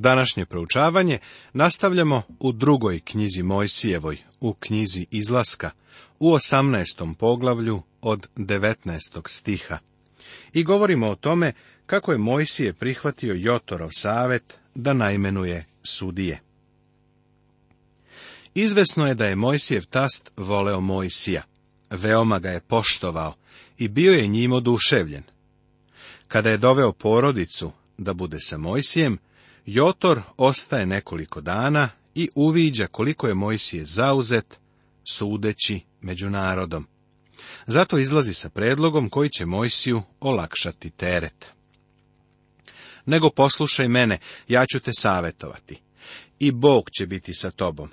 Današnje proučavanje nastavljamo u drugoj knjizi Mojsijevoj, u knjizi Izlaska, u osamnaestom poglavlju od 19. stiha. I govorimo o tome kako je Mojsije prihvatio Jotorov savet da najmenuje sudije. Izvesno je da je Mojsijev tast voleo Mojsija. Veoma ga je poštovao i bio je njim oduševljen. Kada je doveo porodicu da bude sa Mojsijem, Jotor ostaje nekoliko dana i uviđa koliko je Mojsije zauzet, sudeći među narodom. Zato izlazi sa predlogom koji će Mojsiju olakšati teret. Nego poslušaj mene, ja ću te savjetovati. I Bog će biti sa tobom.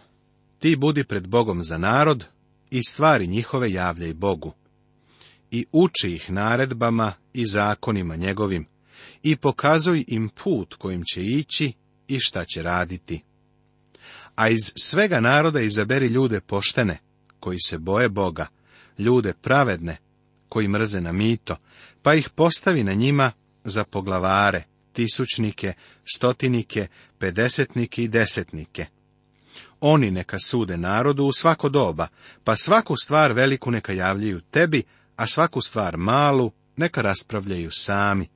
Ti budi pred Bogom za narod i stvari njihove javljaj Bogu. I uči ih naredbama i zakonima njegovim, i pokazuj im put kojim će ići i šta će raditi. A iz svega naroda izaberi ljude poštene, koji se boje Boga, ljude pravedne, koji mrze na mito, pa ih postavi na njima za poglavare, tisućnike, stotinike, pedesetnike i desetnike. Oni neka sude narodu u svako doba, pa svaku stvar veliku neka javljaju tebi, a svaku stvar malu neka raspravljaju sami.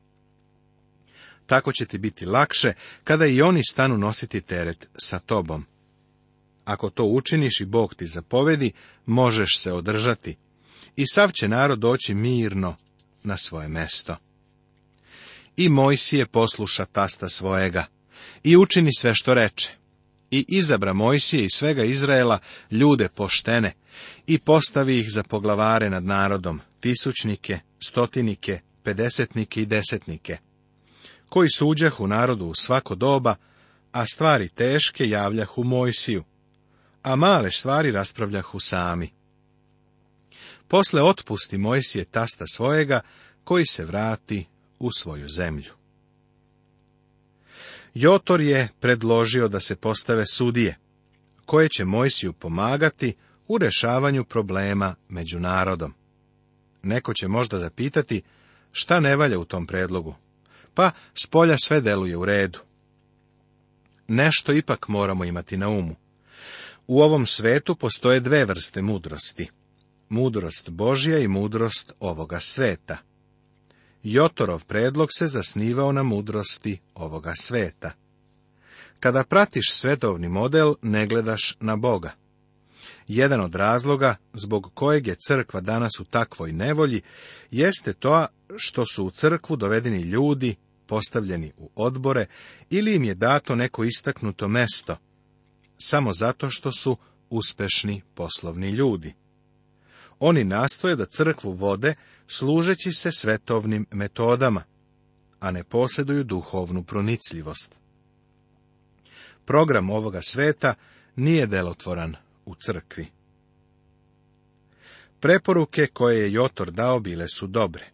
Tako će ti biti lakše kada i oni stanu nositi teret sa tobom. Ako to učiniš i Bog ti zapovedi, možeš se održati. I sav će narod doći mirno na svoje mesto. I Mojsije posluša tasta svojega i učini sve što reče. I izabra Mojsije i svega Izraela ljude poštene i postavi ih za poglavare nad narodom, tisućnike, stotinike, pedesetnike i desetnike koji suđeh u narodu u svako doba, a stvari teške u Mojsiju, a male stvari u sami. Posle otpusti Mojsije tasta svojega, koji se vrati u svoju zemlju. Jotor je predložio da se postave sudije, koje će Mojsiju pomagati u rešavanju problema među narodom. Neko će možda zapitati šta ne valja u tom predlogu pa s polja sve deluje u redu. Nešto ipak moramo imati na umu. U ovom svetu postoje dve vrste mudrosti. Mudrost Božja i mudrost ovoga sveta. Jotorov predlog se zasnivao na mudrosti ovoga sveta. Kada pratiš svetovni model, ne gledaš na Boga. Jedan od razloga zbog kojeg je crkva danas u takvoj nevolji jeste to što su u crkvu dovedeni ljudi postavljeni u odbore ili im je dato neko istaknuto mesto, samo zato što su uspešni poslovni ljudi. Oni nastoje da crkvu vode služeći se svetovnim metodama, a ne posjeduju duhovnu pronicljivost. Program ovoga sveta nije delotvoran u crkvi. Preporuke koje je Jotor dao bile su dobre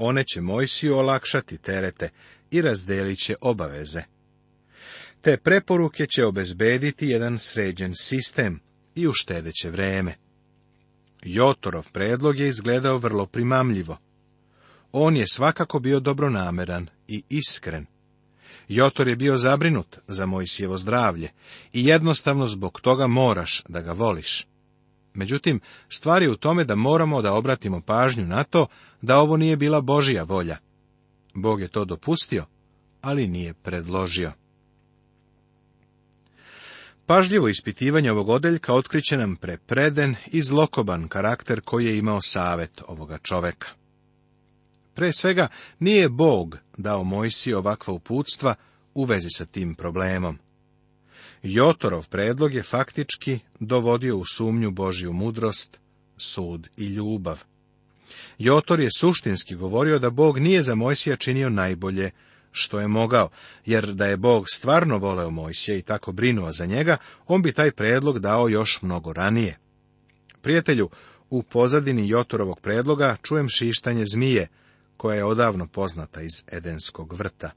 one će Mojsiju olakšati terete i razdelit će obaveze. Te preporuke će obezbediti jedan sređen sistem i uštedeće vreme. Jotorov predlog je izgledao vrlo primamljivo. On je svakako bio dobronameran i iskren. Jotor je bio zabrinut za Mojsijevo zdravlje i jednostavno zbog toga moraš da ga voliš. Međutim, stvar je u tome da moramo da obratimo pažnju na to da ovo nije bila Božija volja. Bog je to dopustio, ali nije predložio. Pažljivo ispitivanje ovog odeljka otkriće nam prepreden i zlokoban karakter koji je imao savet ovoga čoveka. Pre svega, nije Bog dao Mojsi ovakva uputstva u vezi sa tim problemom. Jotorov predlog je faktički dovodio u sumnju Božju mudrost, sud i ljubav. Jotor je suštinski govorio da Bog nije za Mojsija činio najbolje što je mogao, jer da je Bog stvarno voleo Mojsija i tako brinuo za njega, on bi taj predlog dao još mnogo ranije. Prijatelju, u pozadini Jotorovog predloga čujem šištanje zmije, koja je odavno poznata iz Edenskog vrta.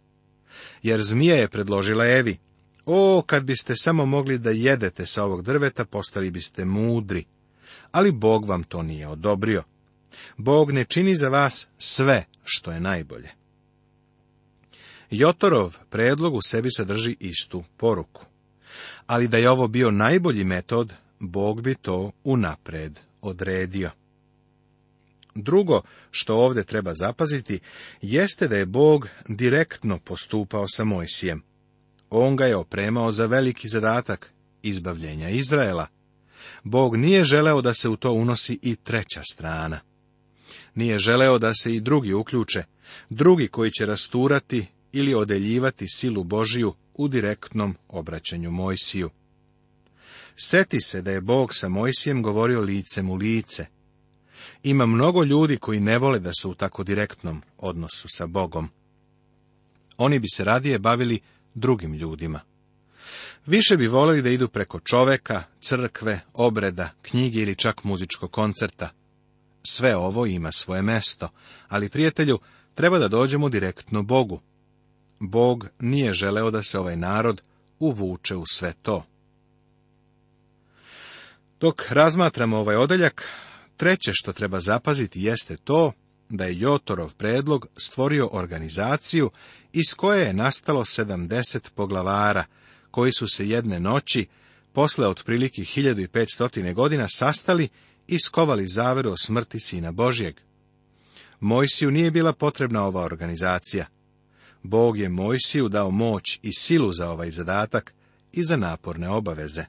Jer zmija je predložila Evi, o, kad biste samo mogli da jedete sa ovog drveta, postali biste mudri. Ali Bog vam to nije odobrio. Bog ne čini za vas sve što je najbolje. Jotorov predlog u sebi sadrži istu poruku. Ali da je ovo bio najbolji metod, Bog bi to unapred odredio. Drugo što ovdje treba zapaziti jeste da je Bog direktno postupao sa Mojsijem. On ga je opremao za veliki zadatak izbavljenja Izraela. Bog nije želeo da se u to unosi i treća strana. Nije želeo da se i drugi uključe, drugi koji će rasturati ili odeljivati silu Božiju u direktnom obraćanju Mojsiju. Seti se da je Bog sa Mojsijem govorio licem u lice. Ima mnogo ljudi koji ne vole da su u tako direktnom odnosu sa Bogom. Oni bi se radije bavili drugim ljudima. Više bi voljeli da idu preko čoveka, crkve, obreda, knjige ili čak muzičkog koncerta. Sve ovo ima svoje mesto, ali prijatelju, treba da dođemo direktno Bogu. Bog nije želeo da se ovaj narod uvuče u sve to. Dok razmatramo ovaj odeljak, treće što treba zapaziti jeste to da je Jotorov predlog stvorio organizaciju iz koje je nastalo 70 poglavara, koji su se jedne noći, posle otprilike 1500. godina, sastali i skovali zaveru o smrti Sina Božjeg. Mojsiju nije bila potrebna ova organizacija. Bog je Mojsiju dao moć i silu za ovaj zadatak i za naporne obaveze.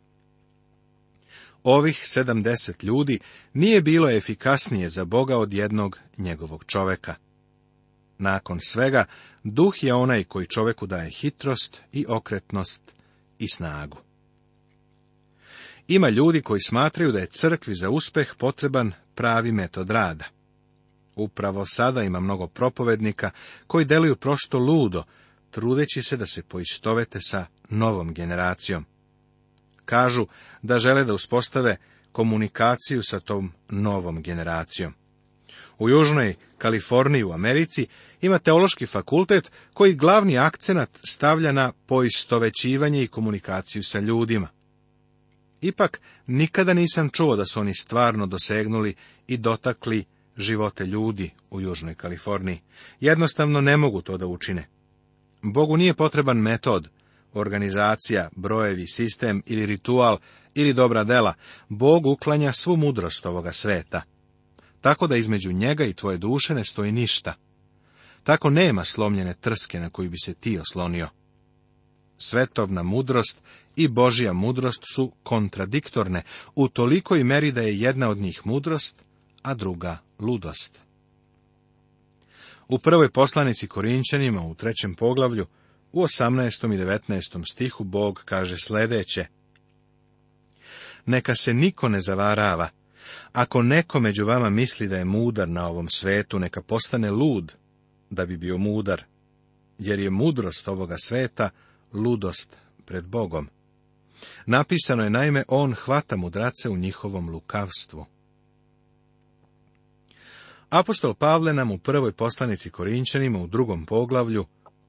Ovih sedamdeset ljudi nije bilo efikasnije za Boga od jednog njegovog čoveka. Nakon svega, duh je onaj koji čoveku daje hitrost i okretnost i snagu. Ima ljudi koji smatraju da je crkvi za uspeh potreban pravi metod rada. Upravo sada ima mnogo propovednika koji deluju prosto ludo, trudeći se da se poistovete sa novom generacijom. Kažu da žele da uspostave komunikaciju sa tom novom generacijom. U Južnoj Kaliforniji u Americi ima teološki fakultet koji glavni akcenat stavlja na poistovećivanje i komunikaciju sa ljudima. Ipak nikada nisam čuo da su oni stvarno dosegnuli i dotakli živote ljudi u Južnoj Kaliforniji. Jednostavno ne mogu to da učine. Bogu nije potreban metod, organizacija, brojevi, sistem ili ritual ili dobra dela, Bog uklanja svu mudrost ovoga sveta. Tako da između njega i tvoje duše ne stoji ništa. Tako nema slomljene trske na koju bi se ti oslonio. Svetovna mudrost i Božja mudrost su kontradiktorne u tolikoj meri da je jedna od njih mudrost, a druga ludost. U prvoj poslanici Korinčanima u trećem poglavlju u 18. i 19. stihu Bog kaže sljedeće. Neka se niko ne zavarava. Ako neko među vama misli da je mudar na ovom svetu, neka postane lud da bi bio mudar, jer je mudrost ovoga sveta ludost pred Bogom. Napisano je naime, on hvata mudrace u njihovom lukavstvu. Apostol Pavle nam u prvoj poslanici Korinčanima u drugom poglavlju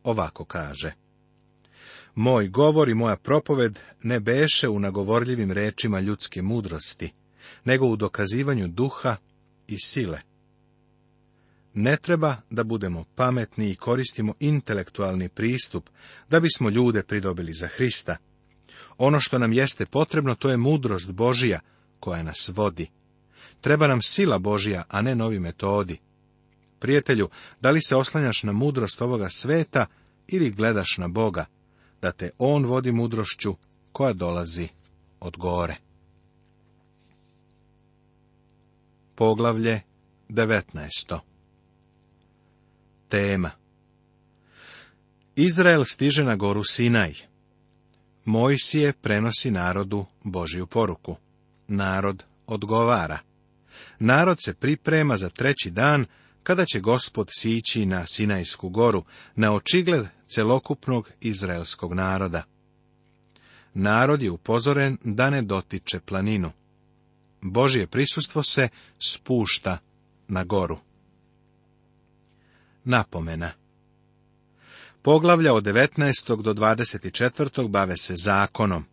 ovako kaže. Moj govor i moja propoved ne beše u nagovorljivim rečima ljudske mudrosti, nego u dokazivanju duha i sile. Ne treba da budemo pametni i koristimo intelektualni pristup da bismo ljude pridobili za Hrista. Ono što nam jeste potrebno to je mudrost Božija koja nas vodi. Treba nam sila Božija, a ne novi metodi. Prijatelju, da li se oslanjaš na mudrost ovoga sveta ili gledaš na Boga, da te On vodi mudrošću koja dolazi od gore. Poglavlje 19. Tema Izrael stiže na goru Sinaj. Mojsije prenosi narodu Božiju poruku. Narod odgovara. Narod se priprema za treći dan kada će gospod sići na Sinajsku goru, na očigled celokupnog izraelskog naroda. Narod je upozoren da ne dotiče planinu. Božje prisustvo se spušta na goru. Napomena Poglavlja od 19. do 24. bave se zakonom.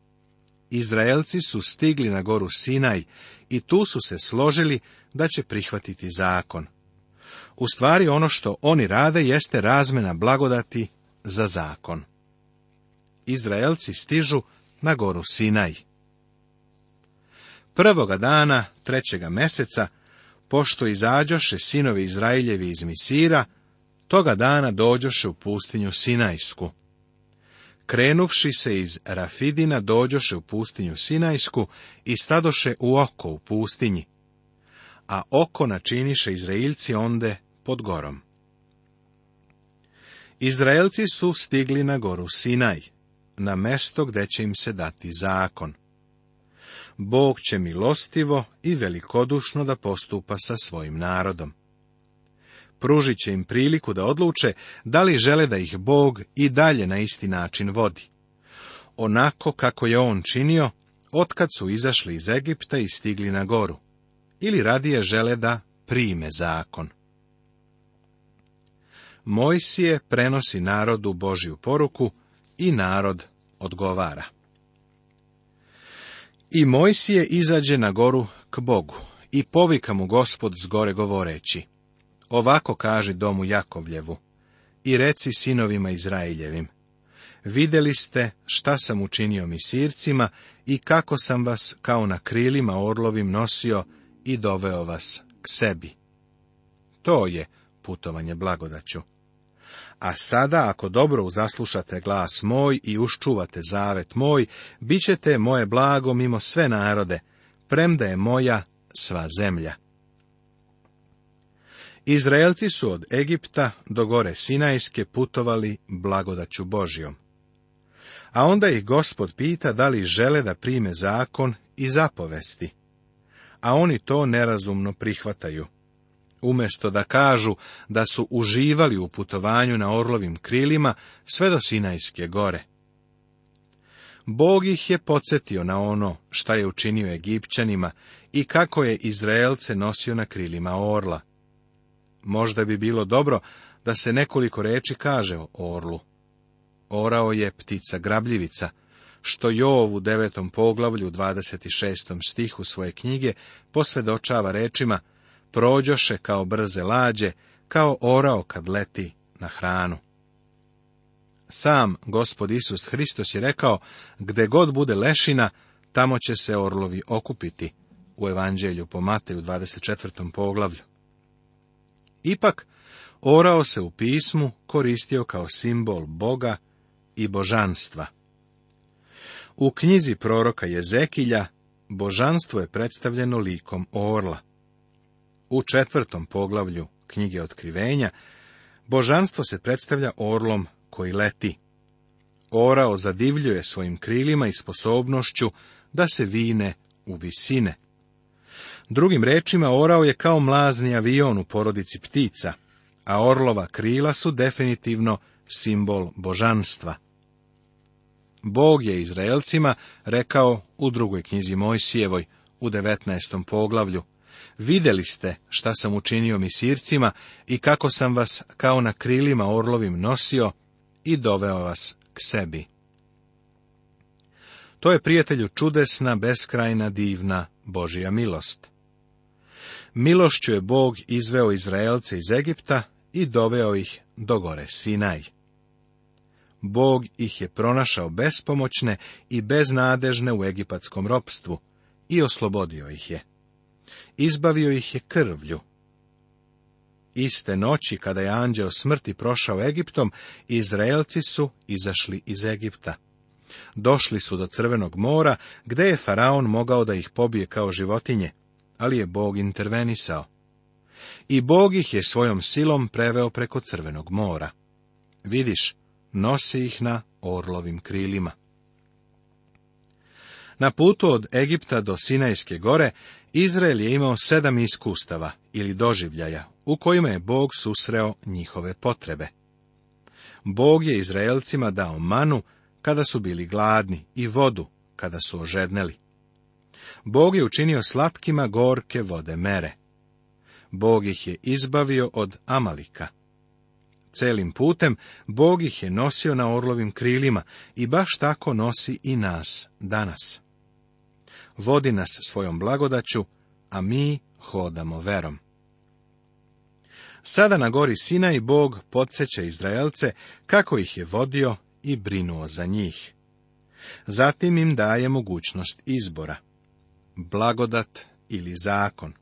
Izraelci su stigli na goru Sinaj i tu su se složili da će prihvatiti zakon. U stvari ono što oni rade jeste razmena blagodati za zakon. Izraelci stižu na goru Sinaj. Prvoga dana trećega meseca, pošto izađoše sinovi Izraeljevi iz Misira, toga dana dođoše u pustinju Sinajsku. Krenuvši se iz Rafidina, dođoše u pustinju Sinajsku i stadoše u oko u pustinji a oko načiniše Izraelci onde pod gorom. Izraelci su stigli na goru Sinaj, na mesto gde će im se dati zakon. Bog će milostivo i velikodušno da postupa sa svojim narodom. Pružit će im priliku da odluče da li žele da ih Bog i dalje na isti način vodi. Onako kako je on činio, otkad su izašli iz Egipta i stigli na goru ili radije žele da prime zakon. Mojsije prenosi narodu Božju poruku i narod odgovara. I Mojsije izađe na goru k Bogu i povika mu gospod s gore govoreći. Ovako kaži domu Jakovljevu i reci sinovima Izraeljevim. Videli ste šta sam učinio misircima i kako sam vas kao na krilima orlovim nosio i doveo vas k sebi. To je putovanje blagodaću. A sada, ako dobro uzaslušate glas moj i uščuvate zavet moj, bit ćete moje blago mimo sve narode, premda je moja sva zemlja. Izraelci su od Egipta do gore Sinajske putovali blagodaću Božijom. A onda ih gospod pita da li žele da prime zakon i zapovesti a oni to nerazumno prihvataju. Umjesto da kažu da su uživali u putovanju na orlovim krilima sve do Sinajske gore. Bog ih je podsjetio na ono šta je učinio Egipćanima i kako je Izraelce nosio na krilima orla. Možda bi bilo dobro da se nekoliko reči kaže o orlu. Orao je ptica grabljivica, što Jov u devetom poglavlju, 26. stihu svoje knjige, posvedočava rečima prođoše kao brze lađe, kao orao kad leti na hranu. Sam gospod Isus Hristos je rekao, gde god bude lešina, tamo će se orlovi okupiti, u evanđelju po Mateju 24. poglavlju. Ipak, orao se u pismu koristio kao simbol Boga i božanstva. U knjizi proroka Jezekilja božanstvo je predstavljeno likom orla. U četvrtom poglavlju knjige otkrivenja božanstvo se predstavlja orlom koji leti. Orao zadivljuje svojim krilima i sposobnošću da se vine u visine. Drugim rečima, orao je kao mlazni avion u porodici ptica, a orlova krila su definitivno simbol božanstva. Bog je Izraelcima rekao u drugoj knjizi Mojsijevoj u 19. poglavlju. Vidjeli ste šta sam učinio misircima i kako sam vas kao na krilima orlovim nosio i doveo vas k sebi. To je prijatelju čudesna, beskrajna, divna Božja milost. Milošću je Bog izveo Izraelce iz Egipta i doveo ih do gore Sinaj. Bog ih je pronašao bespomoćne i beznadežne u egipatskom ropstvu i oslobodio ih je. Izbavio ih je krvlju. Iste noći, kada je anđeo smrti prošao Egiptom, Izraelci su izašli iz Egipta. Došli su do Crvenog mora, gde je faraon mogao da ih pobije kao životinje, ali je Bog intervenisao. I Bog ih je svojom silom preveo preko Crvenog mora. Vidiš, nosi ih na orlovim krilima. Na putu od Egipta do Sinajske gore, Izrael je imao sedam iskustava ili doživljaja u kojima je Bog susreo njihove potrebe. Bog je Izraelcima dao manu kada su bili gladni i vodu kada su ožedneli. Bog je učinio slatkima gorke vode mere. Bog ih je izbavio od Amalika. Celim putem Bog ih je nosio na orlovim krilima i baš tako nosi i nas danas. Vodi nas svojom blagodaću, a mi hodamo verom. Sada na gori Sina i Bog podsjeća Izraelce kako ih je vodio i brinuo za njih. Zatim im daje mogućnost izbora. Blagodat ili zakon.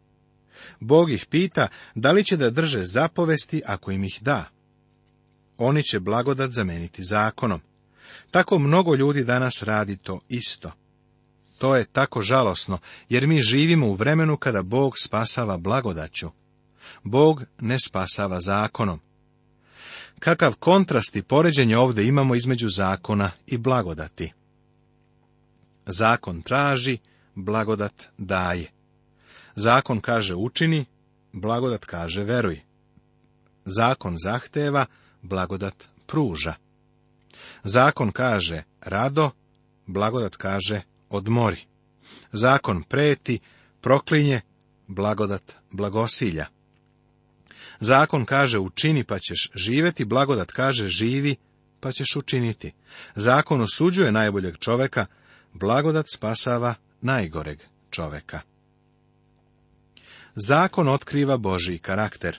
Bog ih pita da li će da drže zapovesti ako im ih da oni će blagodat zameniti zakonom. Tako mnogo ljudi danas radi to isto. To je tako žalosno, jer mi živimo u vremenu kada Bog spasava blagodaću. Bog ne spasava zakonom. Kakav kontrast i poređenje ovdje imamo između zakona i blagodati. Zakon traži, blagodat daje. Zakon kaže učini, blagodat kaže veruj. Zakon zahteva, blagodat pruža. Zakon kaže rado, blagodat kaže odmori. Zakon preti, proklinje, blagodat blagosilja. Zakon kaže učini pa ćeš živjeti, blagodat kaže živi pa ćeš učiniti. Zakon osuđuje najboljeg čoveka, blagodat spasava najgoreg čoveka. Zakon otkriva Božji karakter.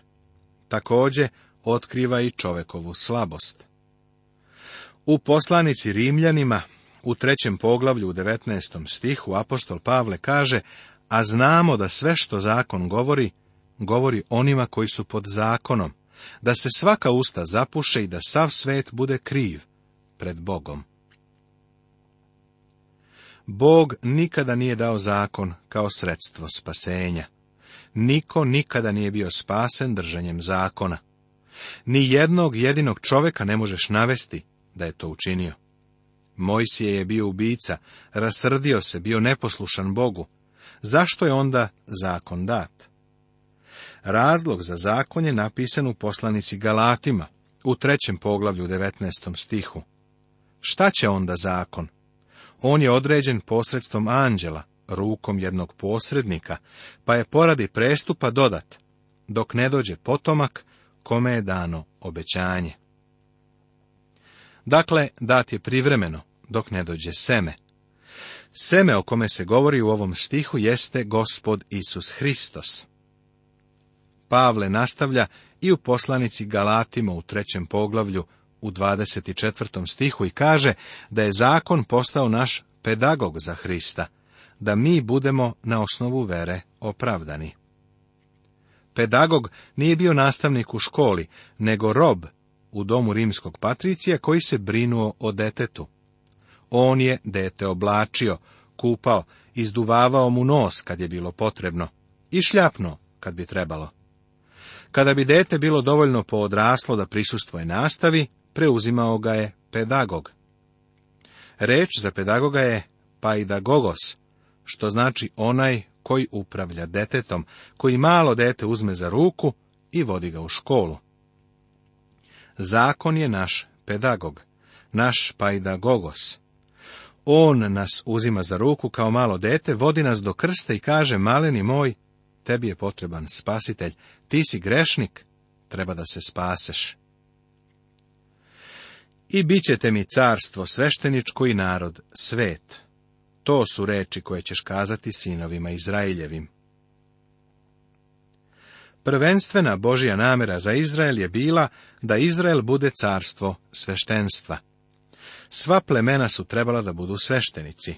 Također, otkriva i čovekovu slabost. U poslanici Rimljanima, u trećem poglavlju u 19. stihu, apostol Pavle kaže, a znamo da sve što zakon govori, govori onima koji su pod zakonom, da se svaka usta zapuše i da sav svet bude kriv pred Bogom. Bog nikada nije dao zakon kao sredstvo spasenja. Niko nikada nije bio spasen držanjem zakona. Ni jednog jedinog čoveka ne možeš navesti da je to učinio. Mojsije je bio ubica, rasrdio se, bio neposlušan Bogu. Zašto je onda zakon dat? Razlog za zakon je napisan u poslanici Galatima, u trećem poglavlju 19. stihu. Šta će onda zakon? On je određen posredstvom anđela, rukom jednog posrednika, pa je poradi prestupa dodat, dok ne dođe potomak kome je dano obećanje. Dakle, dat je privremeno, dok ne dođe seme. Seme o kome se govori u ovom stihu jeste gospod Isus Hristos. Pavle nastavlja i u poslanici Galatima u trećem poglavlju u 24. stihu i kaže da je zakon postao naš pedagog za Hrista, da mi budemo na osnovu vere opravdani. Pedagog nije bio nastavnik u školi, nego rob u domu rimskog patricija koji se brinuo o detetu. On je dete oblačio, kupao, izduvavao mu nos kad je bilo potrebno i šljapno kad bi trebalo. Kada bi dete bilo dovoljno poodraslo da prisustvoje nastavi, preuzimao ga je pedagog. Reč za pedagoga je paidagogos, što znači onaj koji upravlja detetom, koji malo dete uzme za ruku i vodi ga u školu. Zakon je naš pedagog, naš pajdagogos. On nas uzima za ruku kao malo dete, vodi nas do krste i kaže, maleni moj, tebi je potreban spasitelj, ti si grešnik, treba da se spaseš. I bit ćete mi carstvo svešteničko i narod svet. To su reči koje ćeš kazati sinovima Izraeljevim. Prvenstvena Božja namjera za Izrael je bila da Izrael bude carstvo sveštenstva. Sva plemena su trebala da budu sveštenici.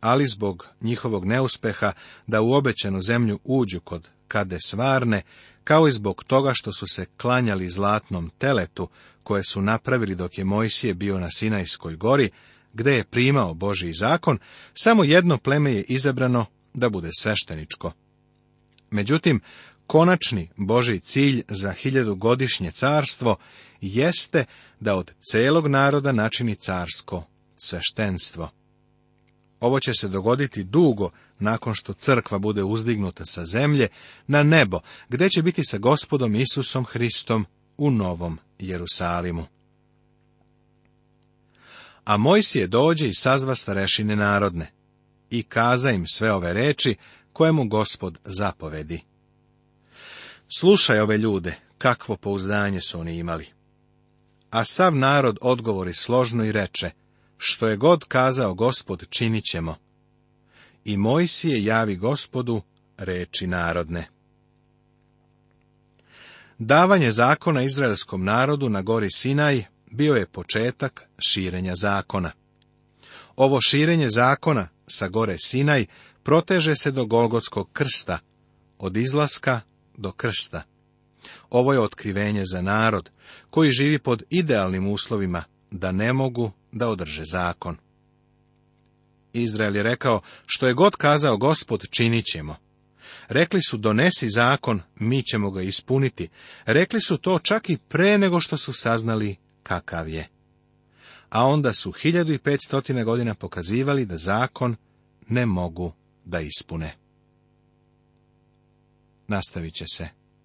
Ali zbog njihovog neuspeha da u obećenu zemlju uđu kod kade svarne, kao i zbog toga što su se klanjali zlatnom teletu koje su napravili dok je Mojsije bio na Sinajskoj gori, gde je primao božji zakon, samo jedno pleme je izabrano da bude svešteničko. Međutim, konačni Božji cilj za hiljadugodišnje carstvo jeste da od celog naroda načini carsko sveštenstvo. Ovo će se dogoditi dugo nakon što crkva bude uzdignuta sa zemlje na nebo, gde će biti sa gospodom Isusom Hristom u Novom Jerusalimu. A Mojsije dođe i sazva starešine narodne i kaza im sve ove reči kojemu gospod zapovedi. Slušaj ove ljude, kakvo pouzdanje su oni imali. A sav narod odgovori složno i reče, što je god kazao gospod, činit ćemo. I Mojsije javi gospodu reči narodne. Davanje zakona izraelskom narodu na gori Sinaj bio je početak širenja zakona. Ovo širenje zakona sa gore Sinaj proteže se do Golgotskog krsta, od izlaska do krsta. Ovo je otkrivenje za narod, koji živi pod idealnim uslovima, da ne mogu da održe zakon. Izrael je rekao, što je god kazao gospod, činit ćemo. Rekli su, donesi zakon, mi ćemo ga ispuniti. Rekli su to čak i pre nego što su saznali kakav je. A onda su 1500 godina pokazivali da zakon ne mogu da ispune. Nastavit će se.